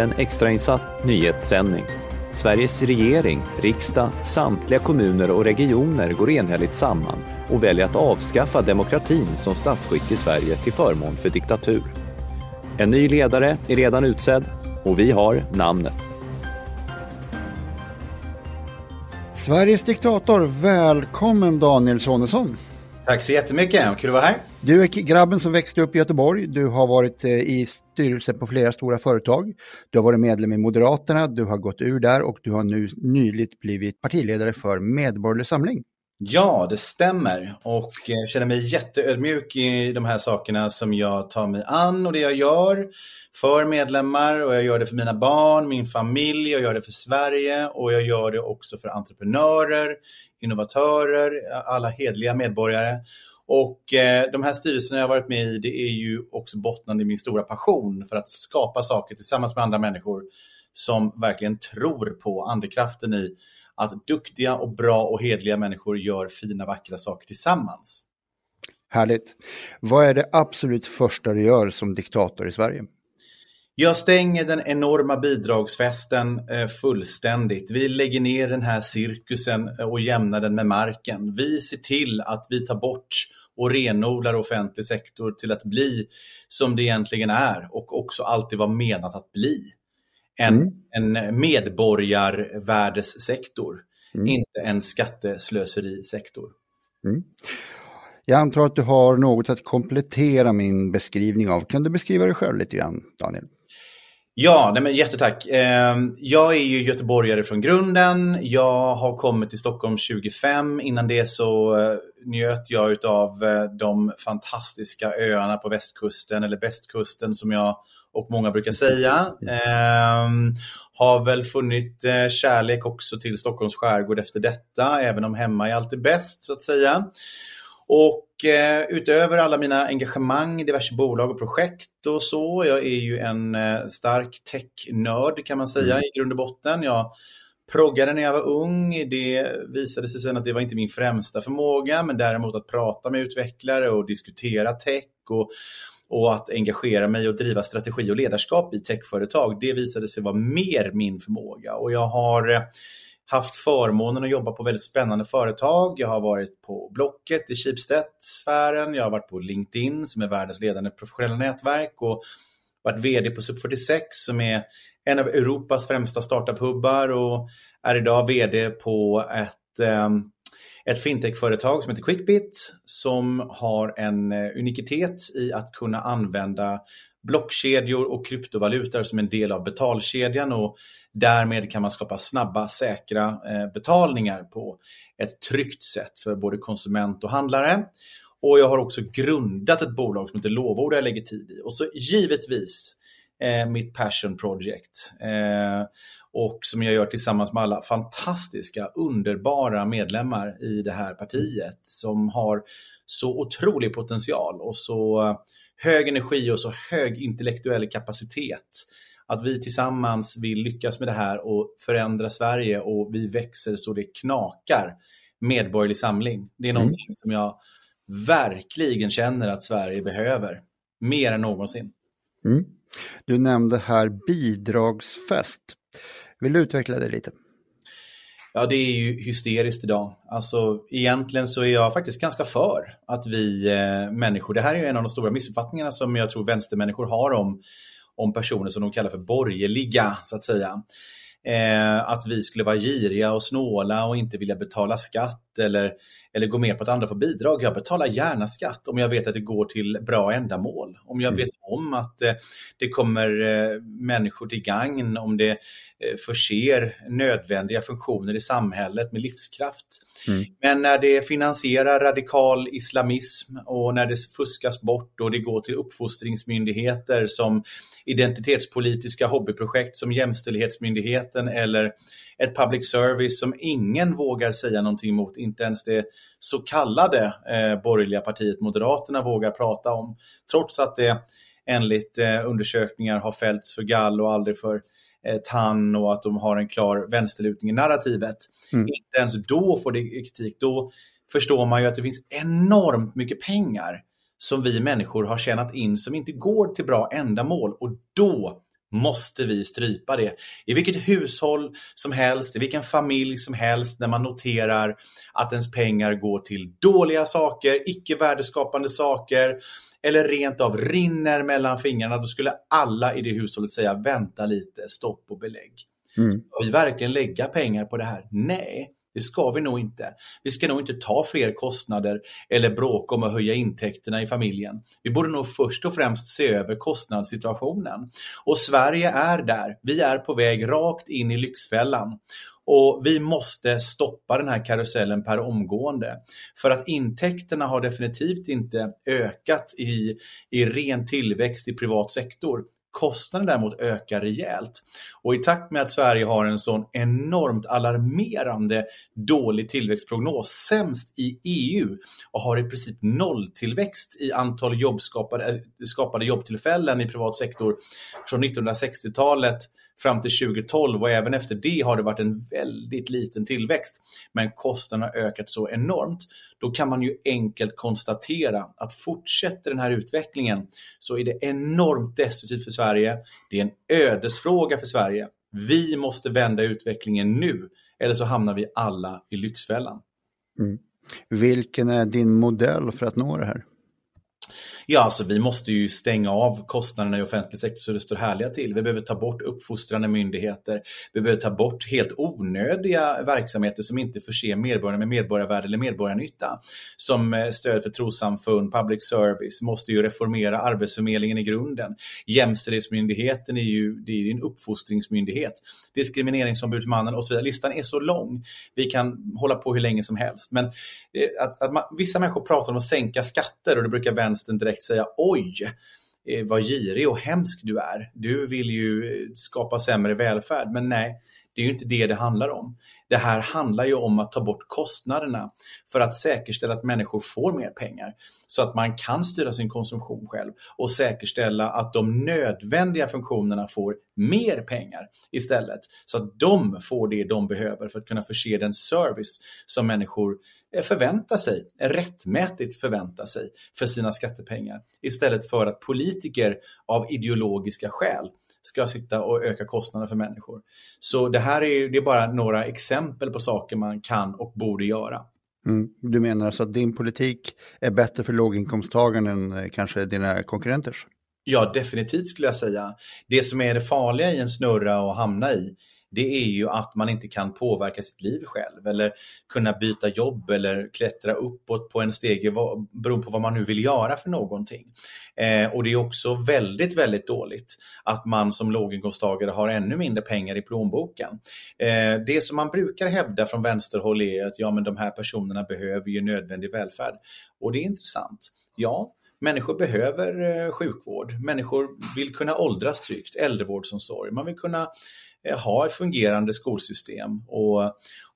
En extrainsatt nyhetssändning. Sveriges regering, riksdag, samtliga kommuner och regioner går enhälligt samman och väljer att avskaffa demokratin som statsskick i Sverige till förmån för diktatur. En ny ledare är redan utsedd och vi har namnet. Sveriges diktator, välkommen Daniel Sonesson. Tack så jättemycket, kul att vara här. Du är grabben som växte upp i Göteborg. Du har varit eh, i styrelse på flera stora företag. Du har varit medlem i Moderaterna, du har gått ur där och du har nu nyligt blivit partiledare för Medborgerlig Samling. Ja, det stämmer och jag eh, känner mig jätteödmjuk i de här sakerna som jag tar mig an och det jag gör för medlemmar och jag gör det för mina barn, min familj, jag gör det för Sverige och jag gör det också för entreprenörer, innovatörer, alla hedliga medborgare. Och eh, de här styrelserna jag har varit med i, det är ju också bottnande i min stora passion för att skapa saker tillsammans med andra människor som verkligen tror på andekraften i att duktiga och bra och hedliga människor gör fina, vackra saker tillsammans. Härligt. Vad är det absolut första du gör som diktator i Sverige? Jag stänger den enorma bidragsfesten eh, fullständigt. Vi lägger ner den här cirkusen eh, och jämnar den med marken. Vi ser till att vi tar bort och renodlar offentlig sektor till att bli som det egentligen är och också alltid var menat att bli. En, mm. en medborgarvärdessektor, mm. inte en skatteslöserisektor. Mm. Jag antar att du har något att komplettera min beskrivning av. Kan du beskriva dig själv lite grann, Daniel? Ja, nej men jättetack. Ehm, jag är ju göteborgare från grunden. Jag har kommit till Stockholm 25. Innan det så eh, njöt jag av eh, de fantastiska öarna på västkusten, eller västkusten som jag och många brukar säga. Ehm, har väl funnit eh, kärlek också till Stockholms skärgård efter detta, även om hemma är alltid bäst så att säga. Och eh, utöver alla mina engagemang i diverse bolag och projekt och så, jag är ju en eh, stark tech-nörd kan man säga mm. i grund och botten. Jag proggade när jag var ung. Det visade sig sen att det var inte min främsta förmåga, men däremot att prata med utvecklare och diskutera tech och, och att engagera mig och driva strategi och ledarskap i techföretag. Det visade sig vara mer min förmåga och jag har eh, haft förmånen att jobba på väldigt spännande företag. Jag har varit på Blocket i Schibsted-sfären. Jag har varit på LinkedIn som är världens ledande professionella nätverk och varit VD på SUP46 som är en av Europas främsta startup-hubbar och är idag VD på ett, ehm, ett fintech-företag som heter Quickbit som har en eh, unikitet i att kunna använda blockkedjor och kryptovalutor som en del av betalkedjan och därmed kan man skapa snabba, säkra eh, betalningar på ett tryggt sätt för både konsument och handlare. Och jag har också grundat ett bolag som heter Lovord jag lägger tid i. Och så givetvis eh, mitt passion project. Eh, och som jag gör tillsammans med alla fantastiska, underbara medlemmar i det här partiet som har så otrolig potential och så hög energi och så hög intellektuell kapacitet. Att vi tillsammans vill lyckas med det här och förändra Sverige och vi växer så det knakar. Medborgerlig samling. Det är mm. någonting som jag verkligen känner att Sverige behöver. Mer än någonsin. Mm. Du nämnde här bidragsfest. Vill du utveckla det lite? Ja, det är ju hysteriskt idag. Alltså, egentligen så är jag faktiskt ganska för att vi eh, människor, det här är ju en av de stora missuppfattningarna som jag tror vänstermänniskor har om, om personer som de kallar för borgerliga, så att säga. Eh, att vi skulle vara giriga och snåla och inte vilja betala skatt eller, eller gå med på att andra får bidrag. Jag betalar gärna skatt om jag vet att det går till bra ändamål. Om jag mm. vet om att eh, det kommer eh, människor till gagn, om det eh, förser nödvändiga funktioner i samhället med livskraft. Mm. Men när det finansierar radikal islamism och när det fuskas bort och det går till uppfostringsmyndigheter som identitetspolitiska hobbyprojekt som Jämställdhetsmyndigheten eller ett public service som ingen vågar säga någonting emot, inte ens det så kallade eh, borgerliga partiet Moderaterna vågar prata om. Trots att det enligt eh, undersökningar har fällts för gall och aldrig för eh, tann och att de har en klar vänsterlutning i narrativet. Mm. Inte ens då får det kritik. Då förstår man ju att det finns enormt mycket pengar som vi människor har tjänat in som inte går till bra ändamål och då måste vi strypa det. I vilket hushåll som helst, i vilken familj som helst, när man noterar att ens pengar går till dåliga saker, icke värdeskapande saker, eller rent av rinner mellan fingrarna, då skulle alla i det hushållet säga vänta lite, stopp och belägg. Mm. Ska vi verkligen lägga pengar på det här? Nej, det ska vi nog inte. Vi ska nog inte ta fler kostnader eller bråka om att höja intäkterna i familjen. Vi borde nog först och främst se över kostnadssituationen. Och Sverige är där. Vi är på väg rakt in i Lyxfällan. Och vi måste stoppa den här karusellen per omgående. För att intäkterna har definitivt inte ökat i, i ren tillväxt i privat sektor. Kostnaden däremot ökar rejält. Och i takt med att Sverige har en sån enormt alarmerande dålig tillväxtprognos, sämst i EU och har i princip nolltillväxt i antal jobbskapade, eh, skapade jobbtillfällen i privat sektor från 1960-talet fram till 2012 och även efter det har det varit en väldigt liten tillväxt. Men kostnaderna har ökat så enormt. Då kan man ju enkelt konstatera att fortsätter den här utvecklingen så är det enormt destruktivt för Sverige. Det är en ödesfråga för Sverige. Vi måste vända utvecklingen nu eller så hamnar vi alla i Lyxfällan. Mm. Vilken är din modell för att nå det här? Ja, alltså vi måste ju stänga av kostnaderna i offentlig sektor så det står härliga till. Vi behöver ta bort uppfostrande myndigheter. Vi behöver ta bort helt onödiga verksamheter som inte förser medborgarna med medborgarvärde eller medborgarnytta. Som eh, stöd för trossamfund, public service, måste ju reformera Arbetsförmedlingen i grunden. Jämställdhetsmyndigheten är ju det är en uppfostringsmyndighet. Diskrimineringsombudsmannen och så vidare. Listan är så lång. Vi kan hålla på hur länge som helst. Men eh, att, att man, vissa människor pratar om att sänka skatter och det brukar vänstern direkt direkt säga oj, eh, vad girig och hemsk du är. Du vill ju skapa sämre välfärd. Men nej, det är ju inte det det handlar om. Det här handlar ju om att ta bort kostnaderna för att säkerställa att människor får mer pengar så att man kan styra sin konsumtion själv och säkerställa att de nödvändiga funktionerna får mer pengar istället så att de får det de behöver för att kunna förse den service som människor eh, förväntar sig, rättmätigt förväntar sig för sina skattepengar istället för att politiker av ideologiska skäl ska sitta och öka kostnaderna för människor. Så det här är, det är bara några exempel på saker man kan och borde göra. Mm. Du menar alltså att din politik är bättre för låginkomsttagarna än eh, kanske dina konkurrenters? Ja, definitivt skulle jag säga. Det som är det farliga i en snurra att hamna i, det är ju att man inte kan påverka sitt liv själv eller kunna byta jobb eller klättra uppåt på en stege beroende på vad man nu vill göra för någonting. Eh, och det är också väldigt, väldigt dåligt att man som låginkomsttagare har ännu mindre pengar i plånboken. Eh, det som man brukar hävda från vänsterhåll är att ja, men de här personerna behöver ju nödvändig välfärd. Och det är intressant. Ja, Människor behöver eh, sjukvård, människor vill kunna åldras tryggt, äldrevårdsomsorg, man vill kunna Eh, har fungerande skolsystem. Och,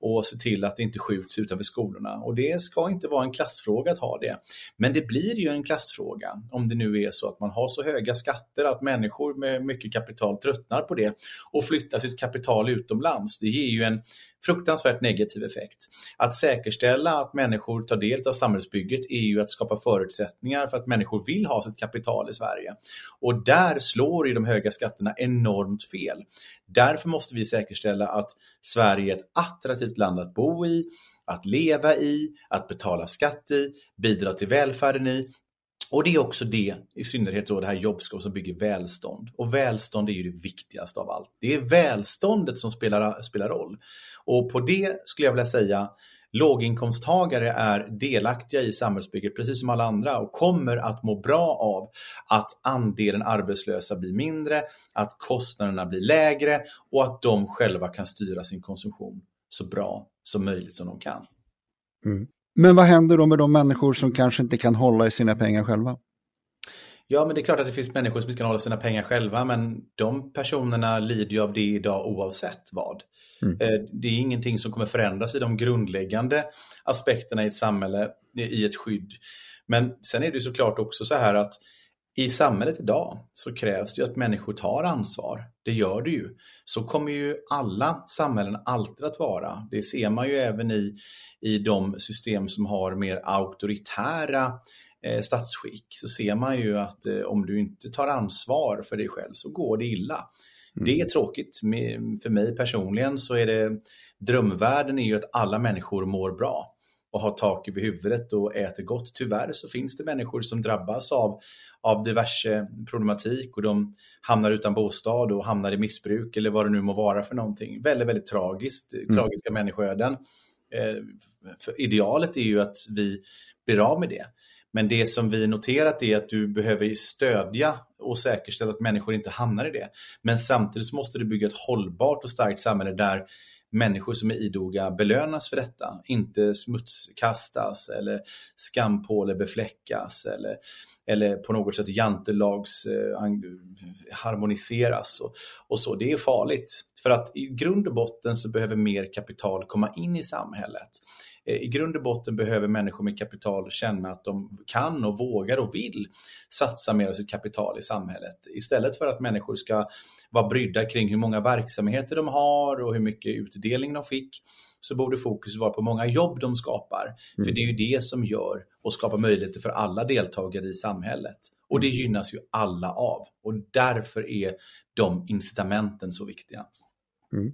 och se till att det inte skjuts utanför skolorna. Och det ska inte vara en klassfråga att ha det. Men det blir ju en klassfråga om det nu är så att man har så höga skatter att människor med mycket kapital tröttnar på det och flyttar sitt kapital utomlands. Det ger ju en fruktansvärt negativ effekt. Att säkerställa att människor tar del av samhällsbygget är ju att skapa förutsättningar för att människor vill ha sitt kapital i Sverige. Och där slår ju de höga skatterna enormt fel. Därför måste vi säkerställa att Sverige är ett attraktivt land att bo i, att leva i, att betala skatt i, bidra till välfärden i och det är också det, i synnerhet då det här jobbskap som bygger välstånd. Och välstånd är ju det viktigaste av allt. Det är välståndet som spelar, spelar roll. Och på det skulle jag vilja säga, låginkomsttagare är delaktiga i samhällsbygget precis som alla andra och kommer att må bra av att andelen arbetslösa blir mindre, att kostnaderna blir lägre och att de själva kan styra sin konsumtion så bra som möjligt som de kan. Mm. Men vad händer då med de människor som kanske inte kan hålla i sina pengar själva? Ja, men det är klart att det finns människor som inte kan hålla sina pengar själva, men de personerna lider ju av det idag oavsett vad. Mm. Eh, det är ingenting som kommer förändras i de grundläggande aspekterna i ett samhälle, i ett skydd. Men sen är det såklart också så här att i samhället idag så krävs det ju att människor tar ansvar. Det gör det ju. Så kommer ju alla samhällen alltid att vara. Det ser man ju även i, i de system som har mer auktoritära eh, statsskick så ser man ju att eh, om du inte tar ansvar för dig själv så går det illa. Mm. Det är tråkigt. För mig personligen så är det drömvärlden är ju att alla människor mår bra och har tak över huvudet och äter gott. Tyvärr så finns det människor som drabbas av, av diverse problematik och de hamnar utan bostad och hamnar i missbruk eller vad det nu må vara för någonting. Väldigt, väldigt tragiskt. Mm. Tragiska människoöden. Eh, för idealet är ju att vi blir av med det. Men det som vi noterat är att du behöver stödja och säkerställa att människor inte hamnar i det. Men samtidigt måste du bygga ett hållbart och starkt samhälle där människor som är idoga belönas för detta. Inte smutskastas eller skampåle befläckas eller, eller på något sätt jantelags eh, harmoniseras. Och, och så. Det är farligt. För att i grund och botten så behöver mer kapital komma in i samhället. Eh, i grund och botten behöver människor med kapital känna att de kan och vågar och vill satsa mer av sitt kapital i samhället. Istället för att människor ska vara brydda kring hur många verksamheter de har och hur mycket utdelning de fick så borde fokus vara på många jobb de skapar. Mm. För det är ju det som gör och skapar möjligheter för alla deltagare i samhället. Och det mm. gynnas ju alla av. Och därför är de incitamenten så viktiga. Mm.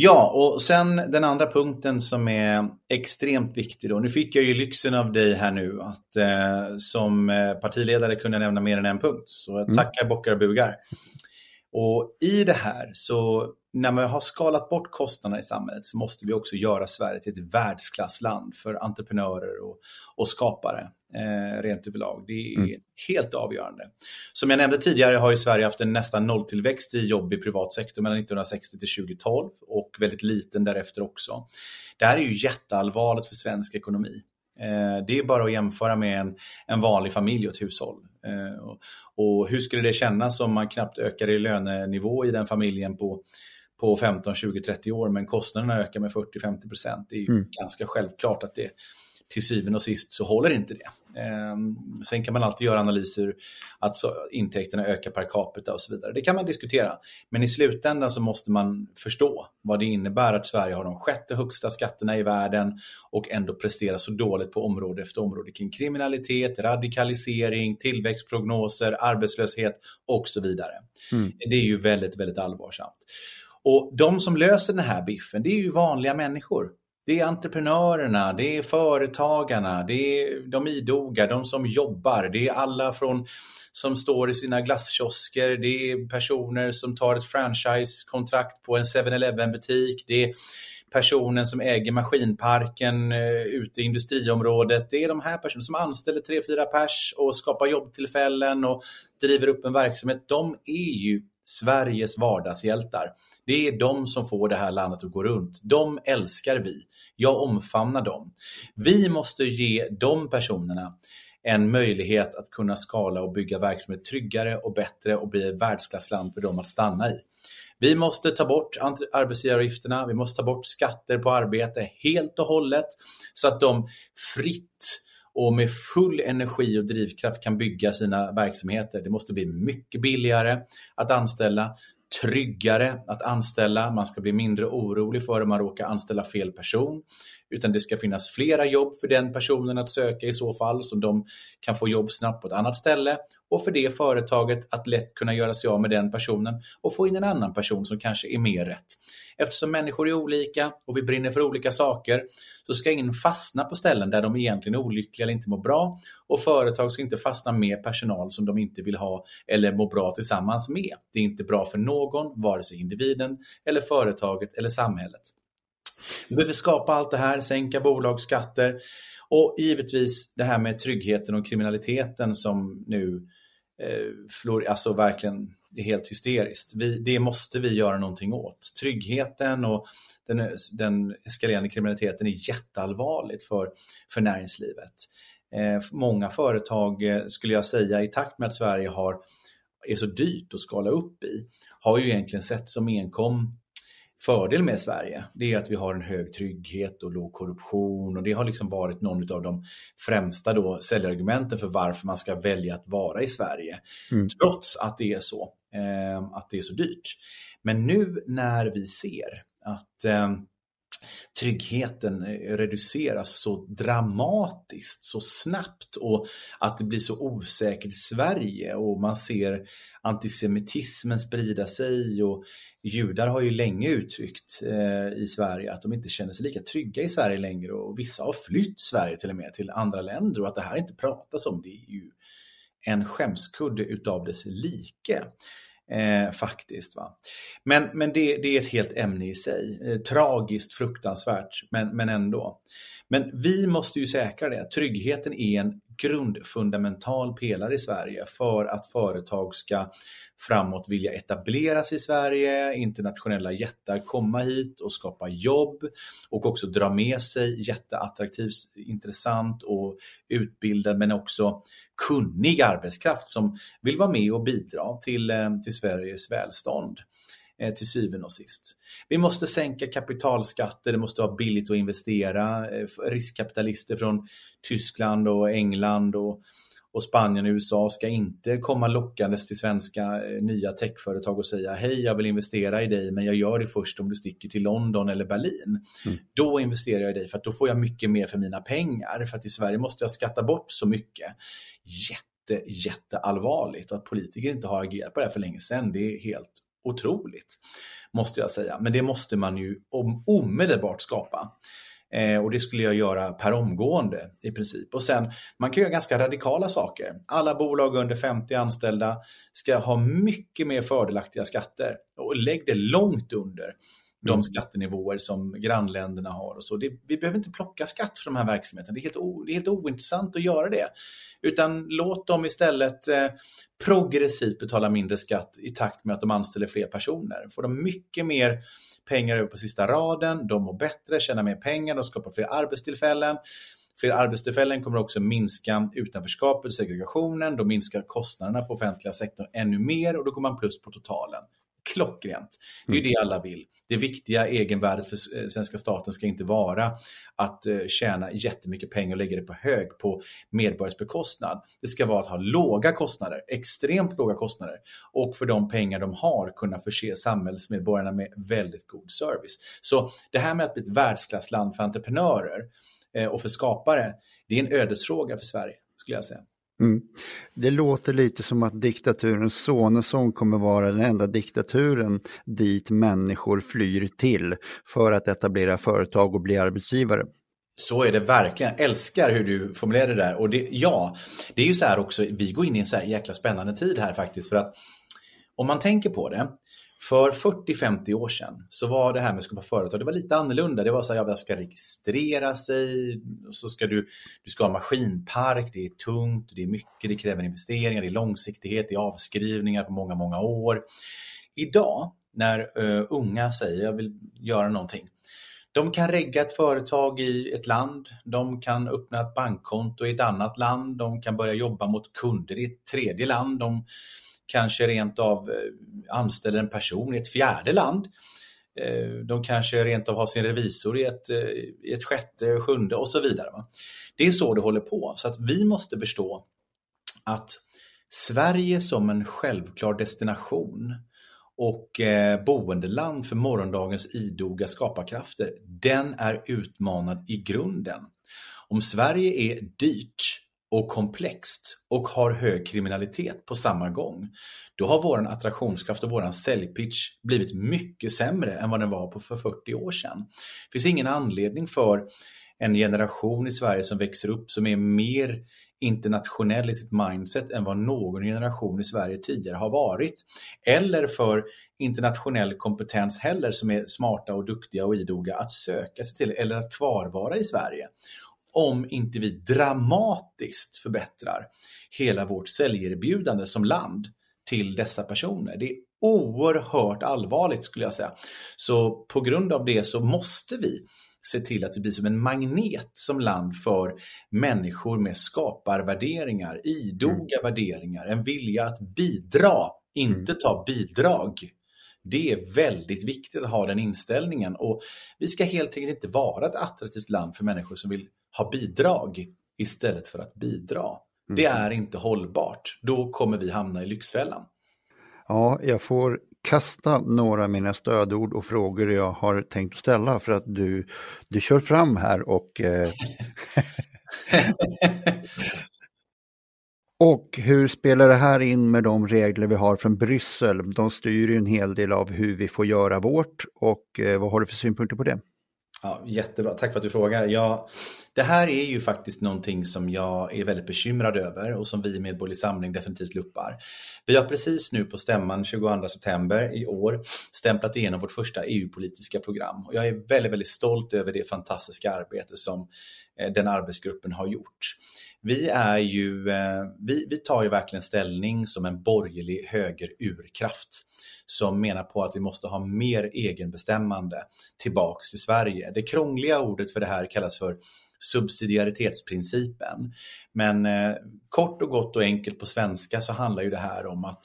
Ja, och sen den andra punkten som är extremt viktig då. Nu fick jag ju lyxen av dig här nu att eh, som eh, partiledare kunna nämna mer än en punkt. Så jag mm. tackar mm. bockar och bugar. Och i det här så när man har skalat bort kostnaderna i samhället så måste vi också göra Sverige till ett världsklassland för entreprenörer och, och skapare eh, rent överlag. Det är mm. helt avgörande. Som jag nämnde tidigare har ju Sverige haft en nästan nolltillväxt i jobb i privat sektor mellan 1960 till 2012 och väldigt liten därefter också. Det här är ju jätteallvarligt för svensk ekonomi. Eh, det är bara att jämföra med en, en vanlig familj och ett hushåll. Eh, och, hur skulle det kännas om man knappt ökar i lönenivå i den familjen på på 15, 20, 30 år men kostnaderna ökar med 40-50 procent. Det är mm. ganska självklart att det till syvende och sist så håller inte det. Ehm, sen kan man alltid göra analyser att intäkterna ökar per capita och så vidare. Det kan man diskutera. Men i slutändan så måste man förstå vad det innebär att Sverige har de sjätte högsta skatterna i världen och ändå presterar så dåligt på område efter område kring kriminalitet, radikalisering, tillväxtprognoser, arbetslöshet och så vidare. Mm. Det är ju väldigt, väldigt allvarsamt. Och de som löser den här biffen, det är ju vanliga människor. Det är entreprenörerna, det är företagarna, det är de idoga, de som jobbar, det är alla från som står i sina glasskiosker, det är personer som tar ett franchisekontrakt på en 7-Eleven butik, det är personen som äger maskinparken eh, ute i industriområdet. Det är de här personerna som anställer 3-4 pers och skapar jobbtillfällen och driver upp en verksamhet. De är ju Sveriges vardagshjältar. Det är de som får det här landet att gå runt. De älskar vi. Jag omfamnar dem. Vi måste ge de personerna en möjlighet att kunna skala och bygga verksamhet tryggare och bättre och bli ett världsklassland för dem att stanna i. Vi måste ta bort arbetsgivaravgifterna, vi måste ta bort skatter på arbete helt och hållet så att de fritt och med full energi och drivkraft kan bygga sina verksamheter. Det måste bli mycket billigare att anställa, tryggare att anställa, man ska bli mindre orolig för om man råkar anställa fel person. Utan det ska finnas flera jobb för den personen att söka i så fall, så de kan få jobb snabbt på ett annat ställe. Och för det företaget att lätt kunna göra sig av med den personen och få in en annan person som kanske är mer rätt. Eftersom människor är olika och vi brinner för olika saker så ska ingen fastna på ställen där de egentligen är olyckliga eller inte mår bra. Och företag ska inte fastna med personal som de inte vill ha eller mår bra tillsammans med. Det är inte bra för någon, vare sig individen eller företaget eller samhället. Vi behöver skapa allt det här, sänka bolagsskatter och givetvis det här med tryggheten och kriminaliteten som nu eh, flor, alltså verkligen är helt hysteriskt. Vi, det måste vi göra någonting åt. Tryggheten och den, den eskalerande kriminaliteten är jätteallvarligt för, för näringslivet. Eh, många företag, eh, skulle jag säga, i takt med att Sverige har, är så dyrt att skala upp i, har ju egentligen sett som enkom fördel med Sverige, det är att vi har en hög trygghet och låg korruption och det har liksom varit någon av de främsta då säljargumenten för varför man ska välja att vara i Sverige. Mm. Trots att det är så, eh, att det är så dyrt. Men nu när vi ser att eh, tryggheten eh, reduceras så dramatiskt, så snabbt och att det blir så osäkert i Sverige och man ser antisemitismen sprida sig och judar har ju länge uttryckt eh, i Sverige att de inte känner sig lika trygga i Sverige längre och vissa har flytt Sverige till och med till andra länder och att det här inte pratas om det är ju en skämskudde utav dess like. Eh, faktiskt. Va? Men, men det, det, är ett helt ämne i sig. Eh, tragiskt, fruktansvärt, men, men ändå. Men vi måste ju säkra det. Tryggheten är en grundfundamental pelare i Sverige för att företag ska framåt vilja etablera sig i Sverige, internationella jättar komma hit och skapa jobb och också dra med sig jätteattraktiv, intressant och utbildad men också kunnig arbetskraft som vill vara med och bidra till, eh, till Sveriges välstånd till syvende och sist. Vi måste sänka kapitalskatter, det måste vara billigt att investera. Eh, riskkapitalister från Tyskland och England och och Spanien och USA ska inte komma lockandes till svenska eh, nya techföretag och säga hej jag vill investera i dig men jag gör det först om du sticker till London eller Berlin. Mm. Då investerar jag i dig för att då får jag mycket mer för mina pengar. För att i Sverige måste jag skatta bort så mycket. Jätte, jätteallvarligt och att politiker inte har agerat på det här för länge sedan det är helt otroligt. Måste jag säga. Men det måste man ju omedelbart skapa. Eh, och det skulle jag göra per omgående i princip. Och sen, man kan göra ganska radikala saker. Alla bolag under 50 anställda ska ha mycket mer fördelaktiga skatter. Och lägg det långt under de mm. skattenivåer som grannländerna har. och så. Det, vi behöver inte plocka skatt för de här verksamheterna. Det är helt, o, det är helt ointressant att göra det. Utan låt dem istället eh, progressivt betala mindre skatt i takt med att de anställer fler personer. Får de mycket mer pengar över på sista raden, de mår bättre, tjänar mer pengar, de skapar fler arbetstillfällen. Fler arbetstillfällen kommer också minska utanförskapet, segregationen, då minskar kostnaderna för offentliga sektorn ännu mer och då går man plus på totalen klockrent. Det är ju mm. det alla vill. Det viktiga egenvärdet för eh, svenska staten ska inte vara att eh, tjäna jättemycket pengar och lägga det på hög på medborgares bekostnad. Det ska vara att ha låga kostnader, extremt låga kostnader och för de pengar de har kunna förse samhällsmedborgarna med väldigt god service. Så det här med att bli ett världsklassland för entreprenörer eh, och för skapare, det är en ödesfråga för Sverige skulle jag säga. Mm. Det låter lite som att diktaturens Sonesson kommer vara den enda diktaturen dit människor flyr till för att etablera företag och bli arbetsgivare. Så är det verkligen. Jag älskar hur du formulerar det där. Och det, ja, det är ju så här också, vi går in i en så här jäkla spännande tid här faktiskt. För att om man tänker på det, för 40-50 år sedan så var det här med att skapa företag, det var lite annorlunda. Det var så att jag ska registrera sig, så ska du, du ska ha maskinpark, det är tungt, det är mycket, det kräver investeringar, det är långsiktighet, det är avskrivningar på många, många år. Idag när uh, unga säger jag vill göra någonting, de kan regga ett företag i ett land, de kan öppna ett bankkonto i ett annat land, de kan börja jobba mot kunder i ett tredje land, de kanske rent av eh, anställer en person i ett fjärde land. Eh, de kanske rent av har sin revisor i ett, eh, i ett sjätte, sjunde och så vidare. Det är så det håller på. Så att vi måste förstå att Sverige som en självklar destination och boendeland för morgondagens idoga skaparkrafter, den är utmanad i grunden. Om Sverige är dyrt och komplext och har hög kriminalitet på samma gång, då har vår attraktionskraft och vår säljpitch blivit mycket sämre än vad den var på för 40 år sedan. Det finns ingen anledning för en generation i Sverige som växer upp som är mer internationell i sitt mindset än vad någon generation i Sverige tidigare har varit. Eller för internationell kompetens heller som är smarta och duktiga och idoga att söka sig till eller att kvarvara i Sverige om inte vi dramatiskt förbättrar hela vårt säljerbjudande som land till dessa personer. Det är oerhört allvarligt skulle jag säga. Så på grund av det så måste vi se till att vi blir som en magnet som land för människor med skaparvärderingar, idoga mm. värderingar, en vilja att bidra, inte mm. ta bidrag. Det är väldigt viktigt att ha den inställningen och vi ska helt enkelt inte vara ett attraktivt land för människor som vill ha bidrag istället för att bidra. Det mm. är inte hållbart. Då kommer vi hamna i Lyxfällan. Ja, jag får kasta några av mina stödord och frågor jag har tänkt att ställa för att du, du kör fram här och eh... Och hur spelar det här in med de regler vi har från Bryssel? De styr ju en hel del av hur vi får göra vårt och eh, vad har du för synpunkter på det? Ja, jättebra, tack för att du frågar. Ja, det här är ju faktiskt någonting som jag är väldigt bekymrad över och som vi i Medborgerlig Samling definitivt luppar. Vi har precis nu på stämman 22 september i år stämplat igenom vårt första EU-politiska program. Och jag är väldigt, väldigt stolt över det fantastiska arbete som eh, den arbetsgruppen har gjort. Vi, är ju, eh, vi, vi tar ju verkligen ställning som en borgerlig högerurkraft som menar på att vi måste ha mer egenbestämmande tillbaks till Sverige. Det krångliga ordet för det här kallas för subsidiaritetsprincipen. Men eh, kort och gott och enkelt på svenska så handlar ju det här om att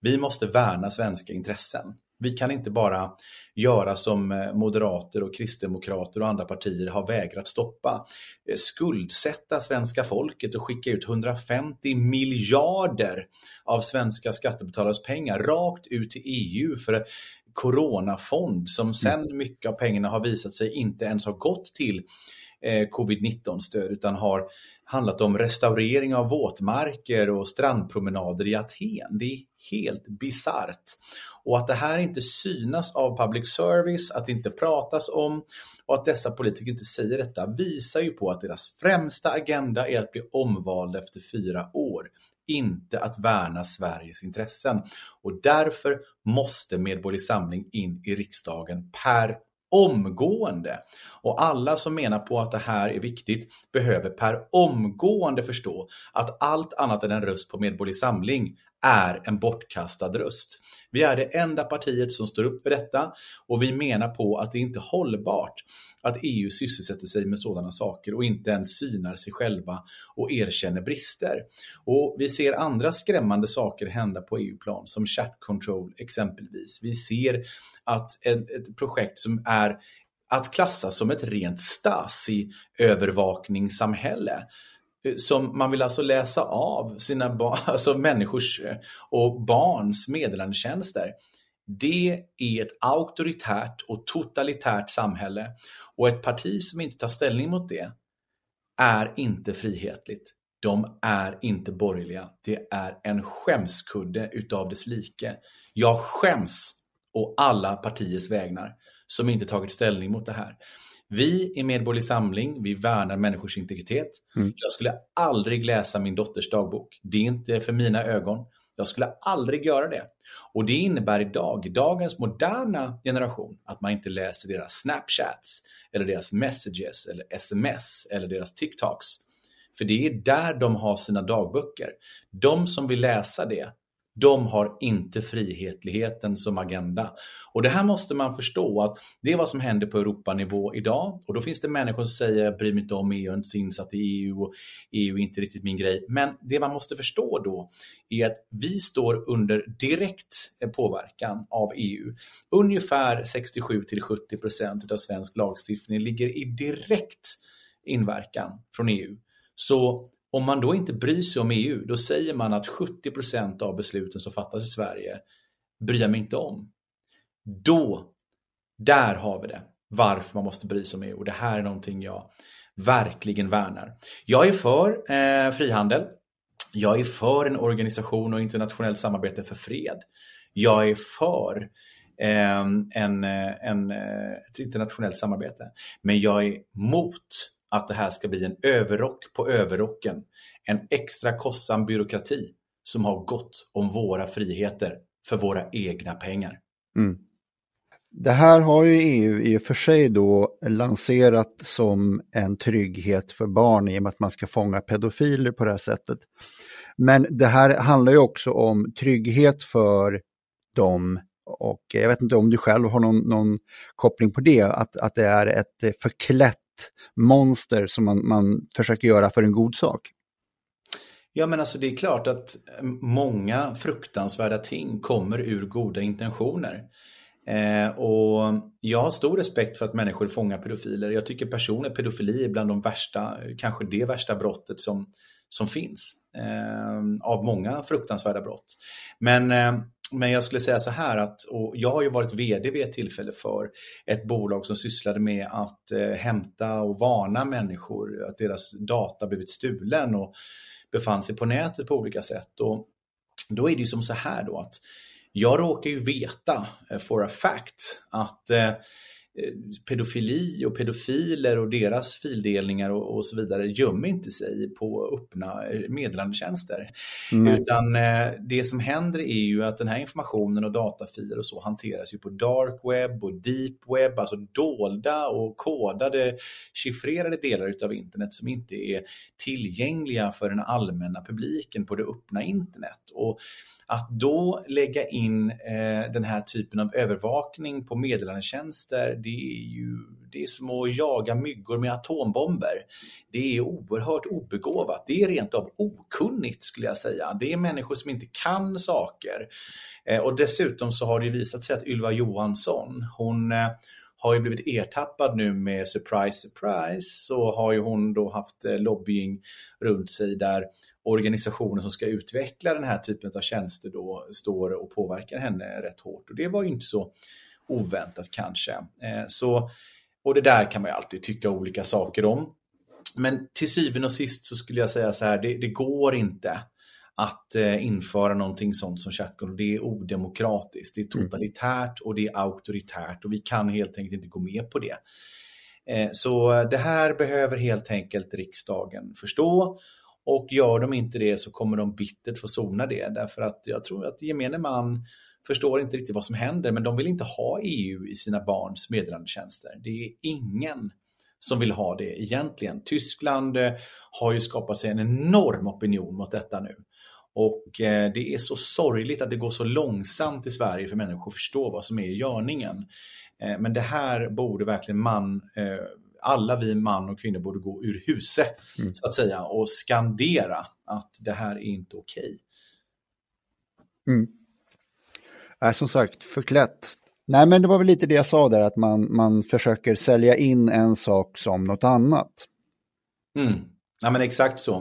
vi måste värna svenska intressen. Vi kan inte bara göra som eh, moderater och kristdemokrater och andra partier har vägrat stoppa. Eh, skuldsätta svenska folket och skicka ut 150 miljarder av svenska skattebetalares pengar rakt ut till EU för coronafond som mm. sen mycket av pengarna har visat sig inte ens ha gått till eh, covid-19-stöd utan har handlat om restaurering av våtmarker och strandpromenader i Aten. Det är helt bisarrt. Och att det här inte synas av public service, att det inte pratas om och att dessa politiker inte säger detta visar ju på att deras främsta agenda är att bli omvalda efter fyra år inte att värna Sveriges intressen. Och därför måste Medborgerlig Samling in i riksdagen per omgående. Och alla som menar på att det här är viktigt behöver per omgående förstå att allt annat än en röst på Medborgerlig Samling är en bortkastad röst. Vi är det enda partiet som står upp för detta och vi menar på att det inte är hållbart att EU sysselsätter sig med sådana saker och inte ens synar sig själva och erkänner brister. Och Vi ser andra skrämmande saker hända på EU-plan som chat control exempelvis. Vi ser att ett, projekt som är att klassa som ett rent Stasi-övervakningssamhälle Eh, som man vill alltså läsa av sina barn, alltså människors eh, och barns meddelandetjänster. Det är ett auktoritärt och totalitärt samhälle och ett parti som inte tar ställning mot det är inte frihetligt. De är inte borgerliga. Det är en skämskudde utav dess like. Jag skäms å alla partiers vägnar som inte tagit ställning mot det här. Vi i Medborgerlig Samling, vi värnar människors integritet. Mm. Jag skulle aldrig läsa min dotters dagbok. Det är inte för mina ögon. Jag skulle aldrig göra det. Och det innebär idag, dagens moderna generation, att man inte läser deras Snapchats, eller deras messages, eller sms, eller deras TikToks. För det är där de har sina dagböcker. De som vill läsa det, de har inte frihetligheten som agenda. Och det här måste man förstå att det är vad som händer på Europanivå idag. Och då finns det människor som säger jag bryr mig inte om EU, jag är inte så insatt i EU och EU är inte riktigt min grej. Men det man måste förstå då är att vi står under direkt påverkan av EU. Ungefär 67 70% av svensk lagstiftning ligger i direkt inverkan från EU. Så om man då inte bryr sig om EU, då säger man att 70% av besluten som fattas i Sverige bryr jag mig inte om. Då, där har vi det. Varför man måste bry sig om EU. Det här är någonting jag verkligen värnar. Jag är för eh, frihandel. Jag är för en organisation och internationellt samarbete för fred. Jag är för eh, en, eh, en, eh, ett internationellt samarbete. Men jag är mot att det här ska bli en överrock på överrocken. En extra kostsam byråkrati som har gått om våra friheter för våra egna pengar. Mm. Det här har ju EU i och för sig då lanserat som en trygghet för barn i och med att man ska fånga pedofiler på det här sättet. Men det här handlar ju också om trygghet för dem och jag vet inte om du själv har någon, någon koppling på det, att, att det är ett förklätt monster som man, man försöker göra för en god sak. Ja men alltså det är klart att många fruktansvärda ting kommer ur goda intentioner. Eh, och jag har stor respekt för att människor fångar pedofiler. Jag tycker personligen pedofili är bland de värsta, kanske det värsta brottet som, som finns. Eh, av många fruktansvärda brott. Men eh, men jag skulle säga så här att, och jag har ju varit vd vid ett tillfälle för ett bolag som sysslade med att eh, hämta och varna människor att deras data blivit stulen och befann sig på nätet på olika sätt. Och då är det ju som så här då att jag råkar ju veta eh, for a fact att Eh, pedofili och pedofiler och deras fildelningar och, och, så vidare gömmer inte sig på öppna eh, meddelandetjänster. Mm. Utan eh, det som händer är ju att den här informationen och datafiler och så hanteras ju på dark web och deep web, alltså dolda och kodade, chiffrerade delar utav internet som inte är tillgängliga för den allmänna publiken på det öppna internet. Och att då lägga in eh, den här typen av övervakning på meddelandetjänster, det är ju det är som att jaga myggor med atombomber. Det är oerhört obegåvat. Det är rent av okunnigt skulle jag säga. Det är människor som inte kan saker. Eh, och dessutom så har det visat sig att Ylva Johansson, hon eh, har ju blivit ertappad nu med surprise, surprise, så har ju hon då haft eh, lobbying runt sig där organisationer som ska utveckla den här typen av tjänster då står och påverkar henne rätt hårt. Och det var ju inte så oväntat kanske. Eh, så, och det där kan man ju alltid tycka olika saker om. Men till syvende och sist så skulle jag säga så här, det, det går inte att eh, införa någonting sånt som chatkontroll. Det är odemokratiskt, det är mm. totalitärt och det är auktoritärt och vi kan helt enkelt inte gå med på det. Eh, så det här behöver helt enkelt riksdagen förstå och gör de inte det så kommer de bittert få sona det därför att jag tror att gemene man förstår inte riktigt vad som händer men de vill inte ha EU i sina barns meddelandetjänster. Det är ingen som vill ha det egentligen. Tyskland eh, har ju skapat sig en enorm opinion mot detta nu. Och eh, det är så sorgligt att det går så långsamt i Sverige för människor att förstå vad som är i görningen. Eh, men det här borde verkligen man alla vi man och kvinnor borde gå ur huset mm. så att säga och skandera att det här är inte okej. Okay. Mm är som sagt, förklätt. Nej, men det var väl lite det jag sa där, att man, man försöker sälja in en sak som något annat. Mm. Ja, men exakt så.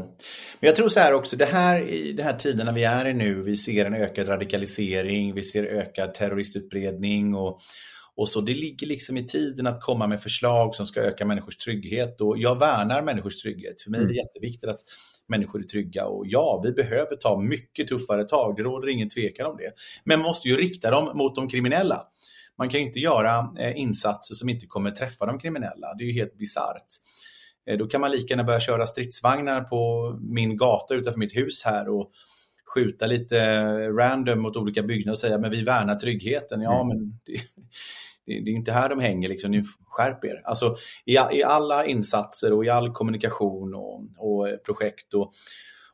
Men jag tror så här också, det här i de här tiderna vi är i nu, vi ser en ökad radikalisering, vi ser ökad terroristutbredning och och så Det ligger liksom i tiden att komma med förslag som ska öka människors trygghet. Och jag värnar människors trygghet. För mig är det mm. jätteviktigt att människor är trygga. Och ja, vi behöver ta mycket tuffare tag. Det råder ingen tvekan om det. Men man måste ju rikta dem mot de kriminella. Man kan ju inte göra eh, insatser som inte kommer träffa de kriminella. Det är ju helt bisarrt. Eh, då kan man lika gärna börja köra stridsvagnar på min gata utanför mitt hus här och skjuta lite random mot olika byggnader och säga men vi värnar tryggheten. Ja, mm. men det, det, är inte här de hänger, liksom. ni skärp er. Alltså, i, I alla insatser och i all kommunikation och, och projekt och,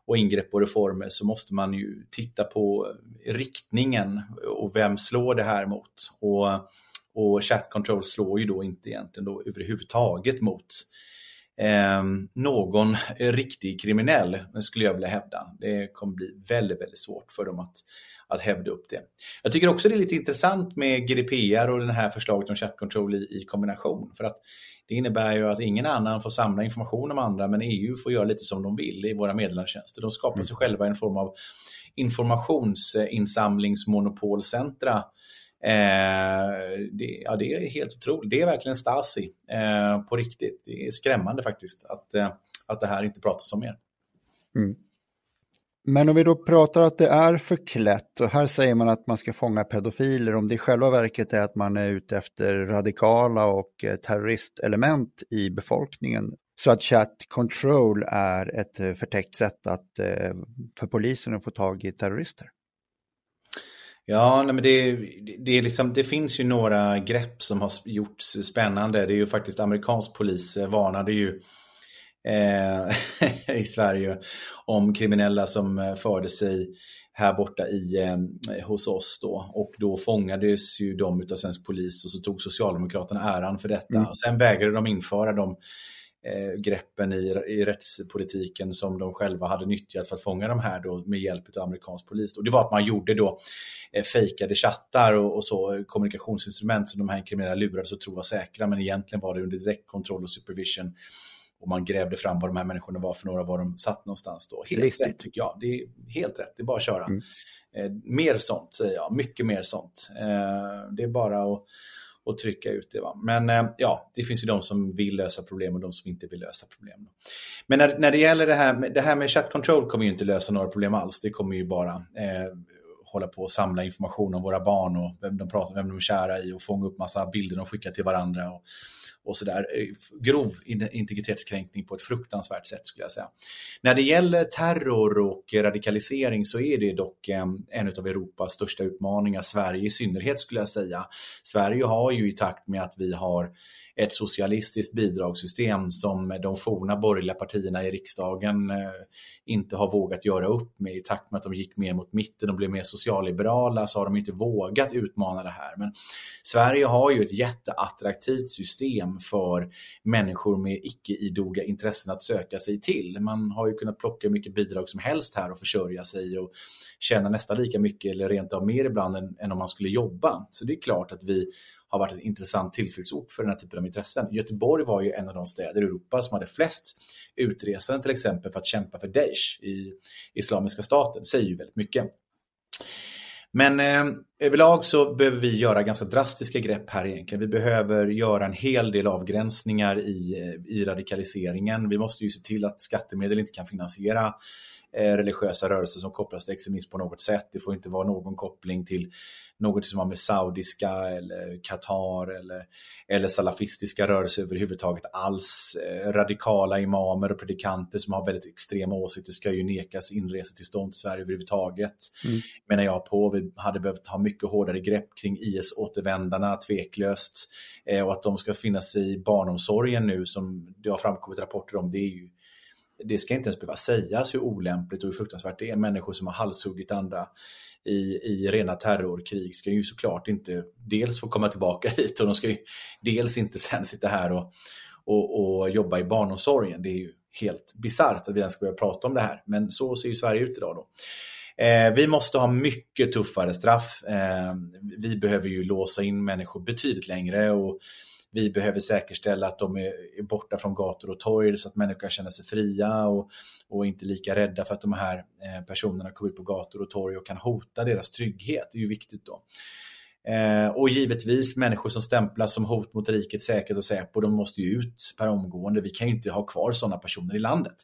och ingrepp och reformer så måste man ju titta på riktningen och vem slår det här mot. Och, och chat control slår ju då inte egentligen då överhuvudtaget mot eh, någon riktig kriminell, skulle jag vilja hävda. Det kommer bli väldigt, väldigt svårt för dem att, att hävda upp det. Jag tycker också det är lite intressant med GDPR och det här förslaget om chattkontroll i, i kombination. För att det innebär ju att ingen annan får samla information om andra men EU får göra lite som de vill i våra meddelandetjänster. De skapar sig själva en form av informationsinsamlingsmonopolcentra Eh, det, ja, det är helt otroligt. Det är verkligen Stasi eh, på riktigt. Det är skrämmande faktiskt att, eh, att det här inte pratas om mer. Mm. Men om vi då pratar att det är förklätt och här säger man att man ska fånga pedofiler, om det i själva verket är att man är ute efter radikala och eh, terroristelement i befolkningen. Så att chat control är ett eh, förtäckt sätt att, eh, för polisen att få tag i terrorister. Ja, nej, men det, det, är liksom, det finns ju några grepp som har gjorts spännande. Det är ju faktiskt amerikansk polis varnade ju eh, i Sverige om kriminella som eh, förde sig här borta i, eh, hos oss då. Och då fångades ju de av svensk polis och så tog Socialdemokraterna äran för detta. Mm. Sen vägrade de införa de eh, greppen i, i rättspolitiken som de själva hade nyttjat för att fånga de här då med hjälp av amerikansk polis. Och det var att man gjorde då eh, fejkade chattar och, och, så kommunikationsinstrument som de här kriminella lurades att tro var säkra men egentligen var det under direktkontroll och supervision och man grävde fram vad de här människorna var för några, var de satt någonstans då. Helt Riktigt. rätt tycker jag. Det är helt rätt, det är bara att köra. Mm. Eh, mer sånt säger jag, mycket mer sånt. Eh, det är bara att, att trycka ut det. Va? Men eh, ja, det finns ju de som vill lösa problem och de som inte vill lösa problem. Men när, när det gäller det här, det här med chat control kommer ju inte lösa några problem alls. Det kommer ju bara eh, hålla på och samla information om våra barn och vem de pratar vem de är kära i och fånga upp massa bilder de skickar till varandra. Och, och sådär. Eh, där grov integritetskränkning på ett fruktansvärt sätt skulle jag säga. När det gäller terror och radikalisering så är det dock ehm, en av Europas största utmaningar, Sverige i synnerhet skulle jag säga. Sverige har ju i takt med att vi har ett socialistiskt bidragssystem som de forna borgerliga partierna i riksdagen eh, inte har vågat göra upp med i takt med att de gick mer mot mitten och blev mer socialliberala så har de inte vågat utmana det här. Men Sverige har ju ett jätteattraktivt system för människor med icke-idoga intressen att söka sig till. Man har ju kunnat plocka hur mycket bidrag som helst här och försörja sig och tjäna nästan lika mycket eller rent av mer ibland än, än om man skulle jobba. Så det är klart att vi har varit en intressant tillflyktsort för den här typen av intressen. Göteborg var ju en av de städer i Europa som hade flest utresande till exempel för att kämpa för Daesh i Islamiska staten. Det säger ju väldigt mycket. Men eh, överlag så behöver vi göra ganska drastiska grepp här egentligen. Vi behöver göra en hel del avgränsningar i, eh, i radikaliseringen. Vi måste ju se till att skattemedel inte kan finansiera religiösa rörelser som kopplas till extremism på något sätt. Det får inte vara någon koppling till något som har med saudiska eller Qatar eller, eller salafistiska rörelser överhuvudtaget alls. Eh, radikala imamer och predikanter som har väldigt extrema åsikter ska ju nekas inresetillstånd till Sverige överhuvudtaget. Mm. Menar jag på. Vi hade behövt ha mycket hårdare grepp kring IS-återvändarna, tveklöst. Eh, och att de ska finnas i barnomsorgen nu som det har framkommit rapporter om, det är ju det ska inte ens behöva sägas hur olämpligt och hur fruktansvärt det är. Människor som har halshuggit andra i, i rena terrorkrig ska ju såklart inte dels få komma tillbaka hit och de ska ju dels inte sen sitta här och, och, och jobba i barnomsorgen. Det är ju helt bisarrt att vi ens ska börja prata om det här. Men så ser ju Sverige ut idag. Då. Eh, vi måste ha mycket tuffare straff. Eh, vi behöver ju låsa in människor betydligt längre och vi behöver säkerställa att de är, borta från gator och torg så att människor kan känna sig fria och, och inte lika rädda för att de här eh, personerna kommer ut på gator och torg och kan hota deras trygghet. Det är ju viktigt då. Eh, och givetvis människor som stämplas som hot mot rikets säkerhet och Säpo, de måste ju ut per omgående. Vi kan ju inte ha kvar sådana personer i landet.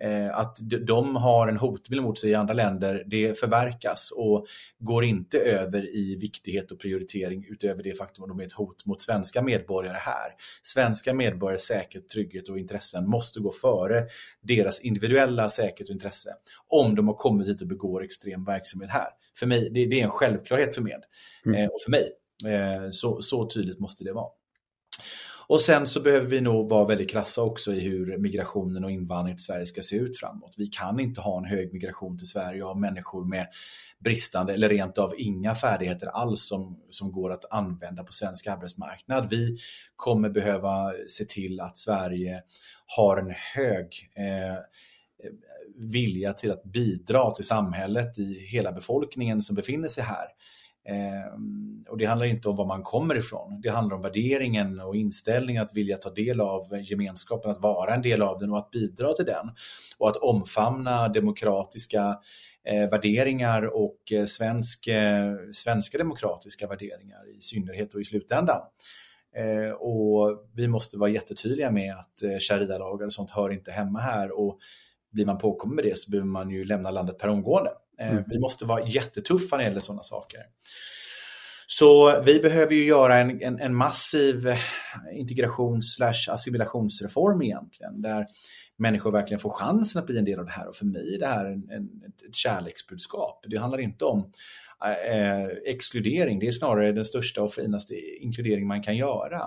Eh, att de har en hotbild mot sig i andra länder, det förverkas och går inte över i viktighet och prioritering utöver det faktum att de är ett hot mot svenska medborgare här. Svenska medborgares säkerhet, trygghet och intressen måste gå före deras individuella säkerhet och intresse om de har kommit hit och begår extrem verksamhet här. För mig, det, det är en självklarhet för med mm. Eh, och för mig. Eh, så, så tydligt måste det vara. Och sen så behöver vi nog vara väldigt krassa också i hur migrationen och invandringen till Sverige ska se ut framåt. Vi kan inte ha en hög migration till Sverige och ha människor med bristande eller rent av inga färdigheter alls som, som går att använda på svensk arbetsmarknad. Vi kommer behöva se till att Sverige har en hög eh, vilja till att bidra till samhället i hela befolkningen som befinner sig här. Eh, och Det handlar inte om var man kommer ifrån. Det handlar om värderingen och inställningen att vilja ta del av gemenskapen, att vara en del av den och att bidra till den. Och att omfamna demokratiska eh, värderingar och eh, svensk, eh, svenska demokratiska värderingar i synnerhet och i slutändan. Eh, och Vi måste vara jättetydliga med att eh, sharia-lagar och sånt hör inte hemma här. Och blir man påkommen med det så behöver man ju lämna landet per omgående. Eh, mm. Vi måste vara jättetuffa när det gäller sådana saker. Så vi behöver ju göra en, en, en massiv integrations slash assimilationsreform egentligen. Där människor verkligen får chansen att bli en del av det här. Och för mig är det här en, en, ett kärleksbudskap. Det handlar inte om eh, exkludering. Det är snarare den största och finaste inkludering man kan göra.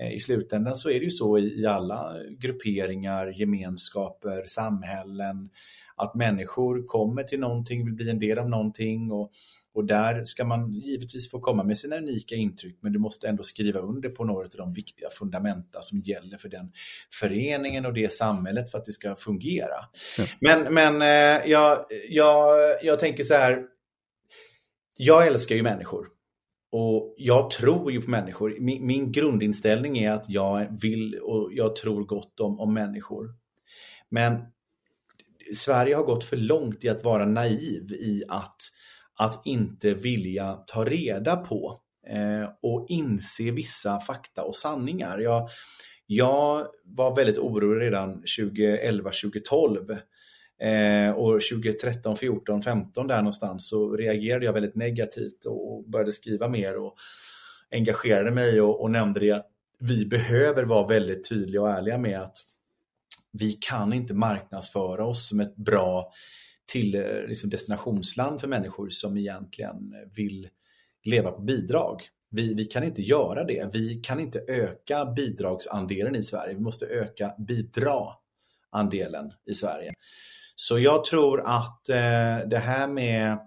Eh, I slutändan så är det ju så i, i alla grupperingar, gemenskaper, samhällen att människor kommer till någonting, vill bli en del av någonting och, och där ska man givetvis få komma med sina unika intryck men du måste ändå skriva under på några av de viktiga fundamenta som gäller för den föreningen och det samhället för att det ska fungera. Ja. Men, men eh, jag, jag, jag tänker så här, jag älskar ju människor. och jag tror ju på människor. Min, min, grundinställning är att jag vill och jag tror gott om, om människor. Men Sverige har gått för långt i att vara naiv i att, att inte vilja ta reda på eh, och inse vissa fakta och sanningar. Jag, jag var väldigt orolig redan 2011-2012 Eh, och 2013, 14, 15 där någonstans så reagerade jag väldigt negativt och började skriva mer och engagerade mig och, och nämnde det att vi behöver vara väldigt tydliga och ärliga med att vi kan inte marknadsföra oss som ett bra till eh, liksom destinationsland för människor som egentligen vill leva på bidrag. Vi, vi kan inte göra det. Vi kan inte öka bidragsandelen i Sverige. Vi måste öka bidra-andelen i Sverige. Så jag tror att eh, det här med,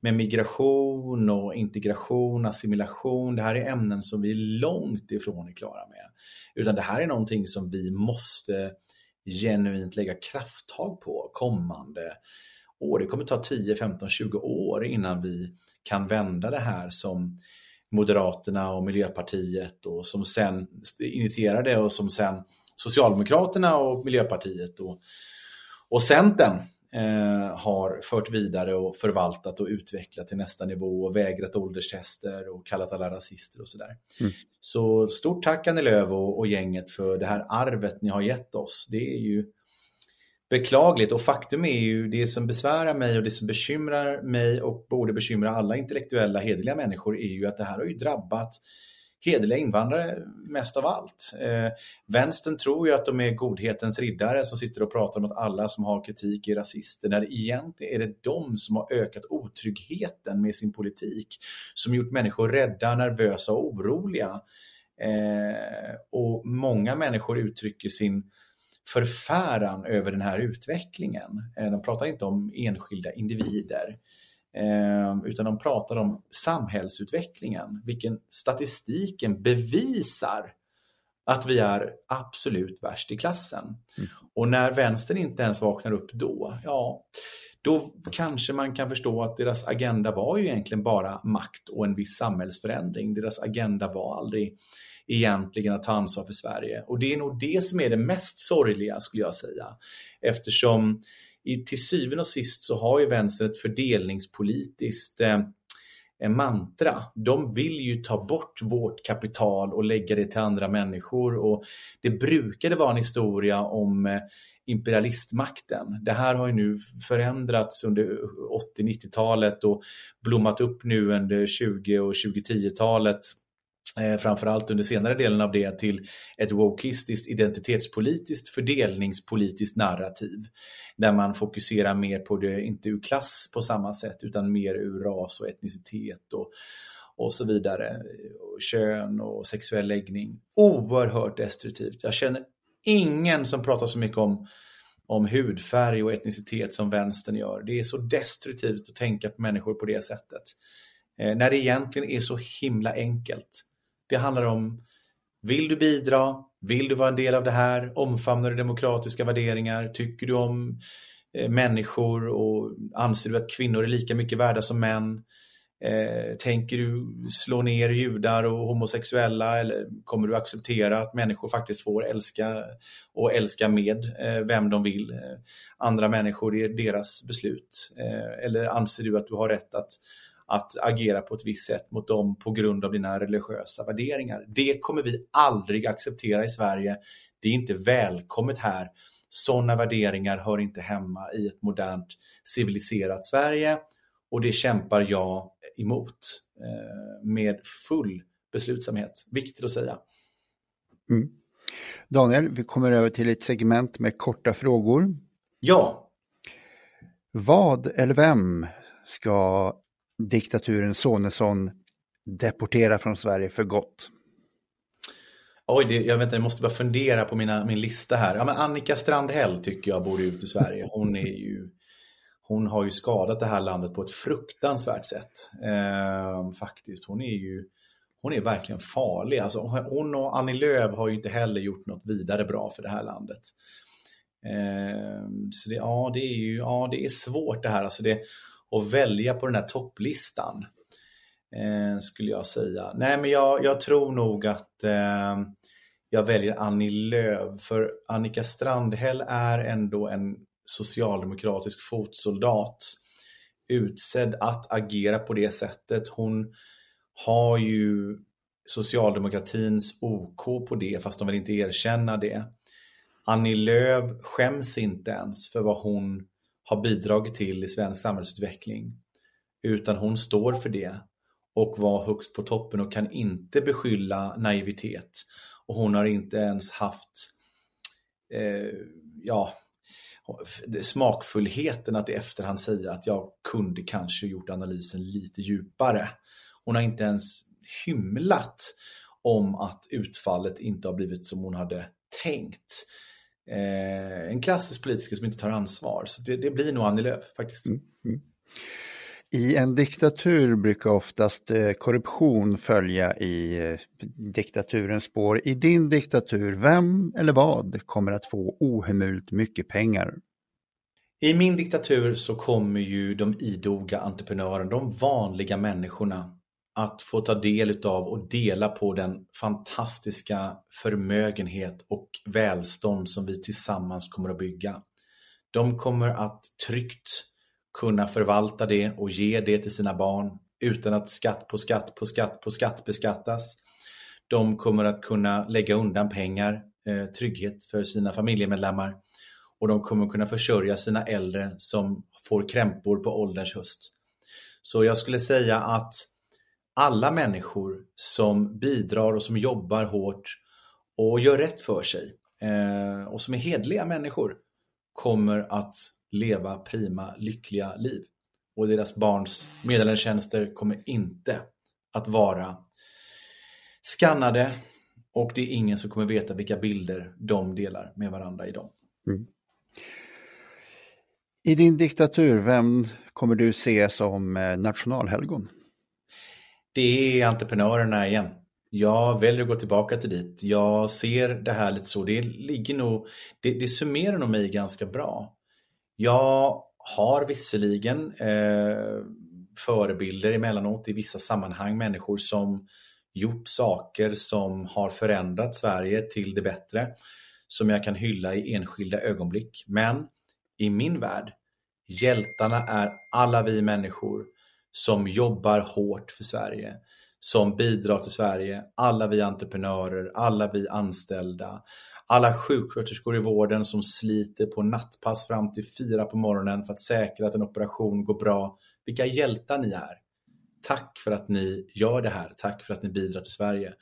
med migration och integration, assimilation, det här är ämnen som vi är långt ifrån är klara med. Utan det här är någonting som vi måste genuint lägga krafttag på kommande år. Det kommer ta 10, 15, 20 år innan vi kan vända det här som Moderaterna och Miljöpartiet och som sen initierade och som sen Socialdemokraterna och Miljöpartiet och och Centern eh, har fört vidare och förvaltat och utvecklat till nästa nivå och vägrat ålderstester och kallat alla rasister och sådär. Mm. Så stort tack Annie Lööf och, och, gänget för det här arvet ni har gett oss. Det är ju beklagligt och faktum är ju det som besvärar mig och det som bekymrar mig och borde bekymra alla intellektuella hederliga människor är ju att det här har ju drabbat hederliga invandrare mest av allt. Eh, vänstern tror ju att de är godhetens riddare som sitter och pratar om att alla som har kritik är rasister, när egentligen är det de som har ökat otryggheten med sin politik, som gjort människor rädda, nervösa och oroliga. Eh, och många människor uttrycker sin förfäran över den här utvecklingen. Eh, de pratar inte om enskilda individer. Eh, utan de pratar om samhällsutvecklingen, vilken statistiken bevisar att vi är absolut värst i klassen. Mm. Och när vänstern inte ens vaknar upp då, ja, då kanske man kan förstå att deras agenda var ju egentligen bara makt och en viss samhällsförändring. Deras agenda var aldrig egentligen att ta ansvar för Sverige. Och det är nog det som är det mest sorgliga skulle jag säga. Eftersom i, till syvende och sist så har ju vänstern ett fördelningspolitiskt eh, eh, mantra. De vill ju ta bort vårt kapital och lägga det till andra människor. Och det brukade vara en historia om eh, imperialistmakten. Det här har ju nu förändrats under 80-90-talet och blommat upp nu under 20 och 2010-talet eh, framförallt under senare delen av det till ett wokistiskt, identitetspolitiskt, fördelningspolitiskt narrativ. Där man fokuserar mer på det, inte ur klass på samma sätt, utan mer ur ras och etnicitet och, och så vidare. Och kön och sexuell läggning. Oerhört destruktivt. Jag känner ingen som pratar så mycket om om hudfärg och etnicitet som vänstern gör. Det är så destruktivt att tänka på människor på det sättet. Eh, när det egentligen är så himla enkelt. Det handlar om, vill du bidra? Vill du vara en del av det här? Omfamnar du demokratiska värderingar? Tycker du om eh, människor och anser du att kvinnor är lika mycket värda som män? Eh, tänker du slå ner judar och homosexuella eller kommer du acceptera att människor faktiskt får älska och älska med eh, vem de vill? Eh, andra människor, det är deras beslut. Eh, eller anser du att du har rätt att att agera på ett visst sätt mot dem på grund av dina religiösa värderingar. Det kommer vi aldrig acceptera i Sverige. Det är inte välkommet här. Sådana värderingar hör inte hemma i ett modernt civiliserat Sverige och det kämpar jag emot eh, med full beslutsamhet. Viktigt att säga. Mm. Daniel, vi kommer över till ett segment med korta frågor. Ja. Vad eller vem ska diktaturen Sonesson deportera från Sverige för gott? Oj, det, jag, vet inte, jag måste bara fundera på mina, min lista här. Ja, men Annika Strandhäll tycker jag borde ut i Sverige. Hon, är ju, hon har ju skadat det här landet på ett fruktansvärt sätt. Eh, faktiskt. Hon är ju hon är verkligen farlig. Alltså, hon och Annie Lööf har ju inte heller gjort något vidare bra för det här landet. Eh, så det, ja, det är ju ja, det är svårt det här. Alltså det, och välja på den här topplistan. eh, skulle jag säga. Nej, men jag, jag tror nog att eh, jag väljer Annie Lööf. För Annika Strandhäll är ändå en socialdemokratisk fotsoldat utsedd att agera på det sättet. Hon har ju socialdemokratins OK på det, fast de vill inte erkänna det. Annie Lööf skäms inte ens för vad hon har bidragit till i svensk samhällsutveckling. Utan hon står för det och var högst på toppen och kan inte beskylla naivitet. Och hon har inte ens haft eh, ja, smakfullheten att i efterhand säga att jag kunde kanske gjort analysen lite djupare. Hon har inte ens hymlat om att utfallet inte har blivit som hon hade tänkt. Eh, en klassisk politiker som inte tar ansvar. Så det, det blir nog Annie Lööf faktiskt. Mm, mm. I en diktatur brukar oftast eh, korruption följa i eh, diktaturens spår. I din diktatur, vem eller vad kommer att få ohemult mycket pengar? I min diktatur så kommer ju de idoga entreprenörerna, de vanliga människorna att få ta del av och dela på den fantastiska förmögenhet och välstånd som vi tillsammans kommer att bygga. De kommer att tryggt kunna förvalta det och ge det till sina barn utan att skatt på skatt på skatt på skatt beskattas. De kommer att kunna lägga undan pengar, eh, trygghet för sina familjemedlemmar och de kommer kunna försörja sina äldre som får krämpor på ålderns höst. Så jag skulle säga att alla människor som bidrar och som jobbar hårt och gör rätt för sig eh, och som är hedliga människor kommer att leva prima, lyckliga liv. Och deras barns meddelandetjänster kommer inte att vara skannade och det är ingen som kommer veta vilka bilder de delar med varandra i dem. Mm. I din diktatur, vem kommer du se som eh, nationalhelgon? Det är entreprenörerna igen. Jag väljer att gå tillbaka till dit. Jag ser det här lite så. Det ligger nog, det, det summerar nog mig ganska bra. Jag har visserligen eh, förebilder emellanåt i vissa sammanhang, människor som gjort saker som har förändrat Sverige till det bättre, som jag kan hylla i enskilda ögonblick. Men i min värld, hjältarna är alla vi människor som jobbar hårt för Sverige, som bidrar till Sverige, alla vi entreprenörer, alla vi anställda, alla sjuksköterskor i vården som sliter på nattpass fram till fyra på morgonen för att säkra att en operation går bra. Vilka hjältar ni är! Tack för att ni gör det här. Tack för att ni bidrar till Sverige.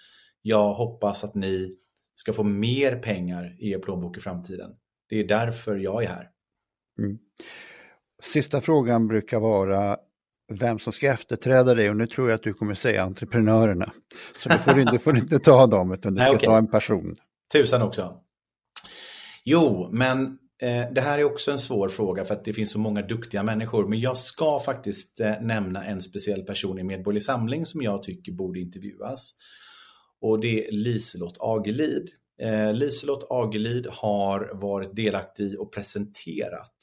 Jag hoppas att ni ska få mer pengar i er plånbok i framtiden. Det är därför jag är här. Mm. Sista frågan brukar vara vem som ska efterträda dig och nu tror jag att du kommer säga entreprenörerna. Så du får, du får inte ta dem utan du ska Nej, okay. ta en person. Tusan också. Jo, men eh, det här är också en svår fråga för att det finns så många duktiga människor. Men jag ska faktiskt eh, nämna en speciell person i Medborgerlig Samling som jag tycker borde intervjuas. Och det är Liselott Agelid. Eh, Liselott Agelid har varit delaktig och presenterat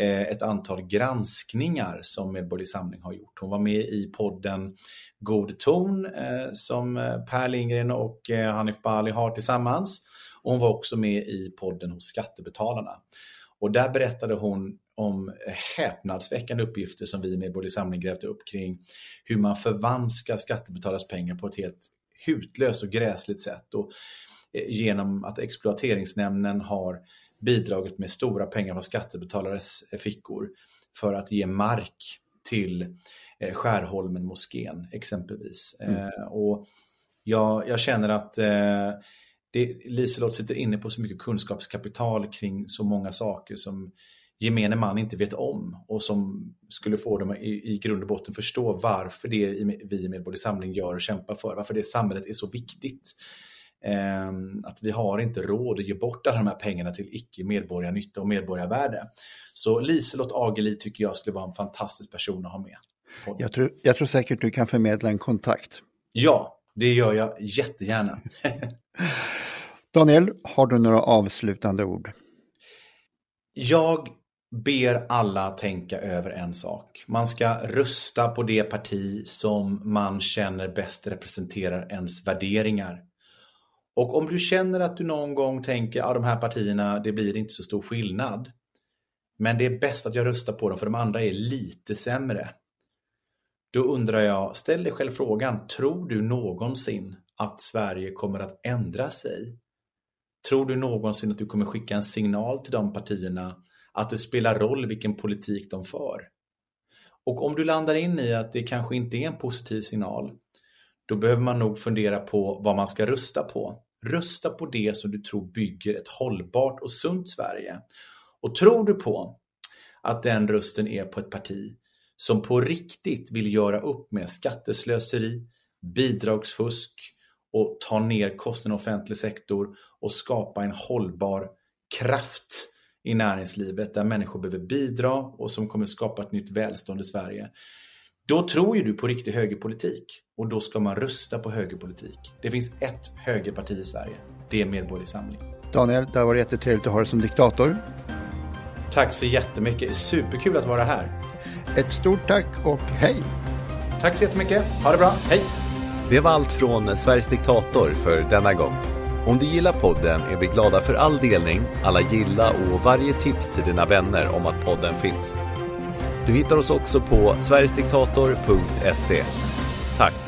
Eh, ett antal granskningar som Medborgerlig Samling har gjort. Hon var med i podden God ton eh, som eh, Per Lindgren och Hanif Bali har tillsammans. Och hon var också med i podden hos Skattebetalarna. Och där berättade hon om häpnadsväckande uppgifter som vi med Medborgerlig Samling grävde upp kring hur man förvanskar skattebetalarnas pengar på ett helt hutlöst och gräsligt sätt. Och genom att exploateringsnämnden har bidragit med stora pengar från skattebetalares fickor för att ge mark till eh, Skärholmen moskén exempelvis. Mm. Eh, och jag, jag, känner att eh, det, Liselott sitter inne på så mycket kunskapskapital kring så många saker som gemene man inte vet om och som skulle få dem i, i grund och botten förstå varför det vi i Medborgerlig Samling gör och kämpar för, varför det samhället är så viktigt. Eh, att vi har inte råd att ge bort alla de här pengarna till icke medborgarnytta och medborgarvärde. Så Liselott Ageli tycker jag skulle vara en fantastisk person att ha med. Jag tror, jag tror säkert du kan förmedla en kontakt. Ja, det gör jag jättegärna. Daniel, har du några avslutande ord? Jag ber alla tänka över en sak. Man ska rösta på det parti som man känner bäst representerar ens värderingar. Och om du känner att du någon gång tänker att ah, de här partierna, det blir inte så stor skillnad. Men det är bäst att jag röstar på dem för de andra är lite sämre. Då undrar jag, ställ dig själv frågan, tror du någonsin att Sverige kommer att ändra sig? Tror du någonsin att du kommer skicka en signal till de partierna att det spelar roll vilken politik de för? Och om du landar in i att det kanske inte är en positiv signal, då behöver man nog fundera på vad man ska rösta på. Rösta på det som du tror bygger ett hållbart och sunt Sverige. Och tror du på att den rösten är på ett parti som på riktigt vill göra upp med skatteslöseri, bidragsfusk och ta ner kostnaden i offentlig sektor och skapa en hållbar kraft i näringslivet där människor behöver bidra och som kommer skapa ett nytt välstånd i Sverige. Då tror ju du på riktig högerpolitik och då ska man rösta på högerpolitik. Det finns ett högerparti i Sverige. Det är Medborgerlig Samling. Daniel, det har varit jättetrevligt att ha dig som diktator. Tack så jättemycket. Superkul att vara här. Ett stort tack och hej! Tack så jättemycket. Ha det bra. Hej! Det var allt från Sveriges diktator för denna gång. Om du gillar podden är vi glada för all delning, alla gilla och varje tips till dina vänner om att podden finns. Du hittar oss också på sverigesdiktator.se. Tack!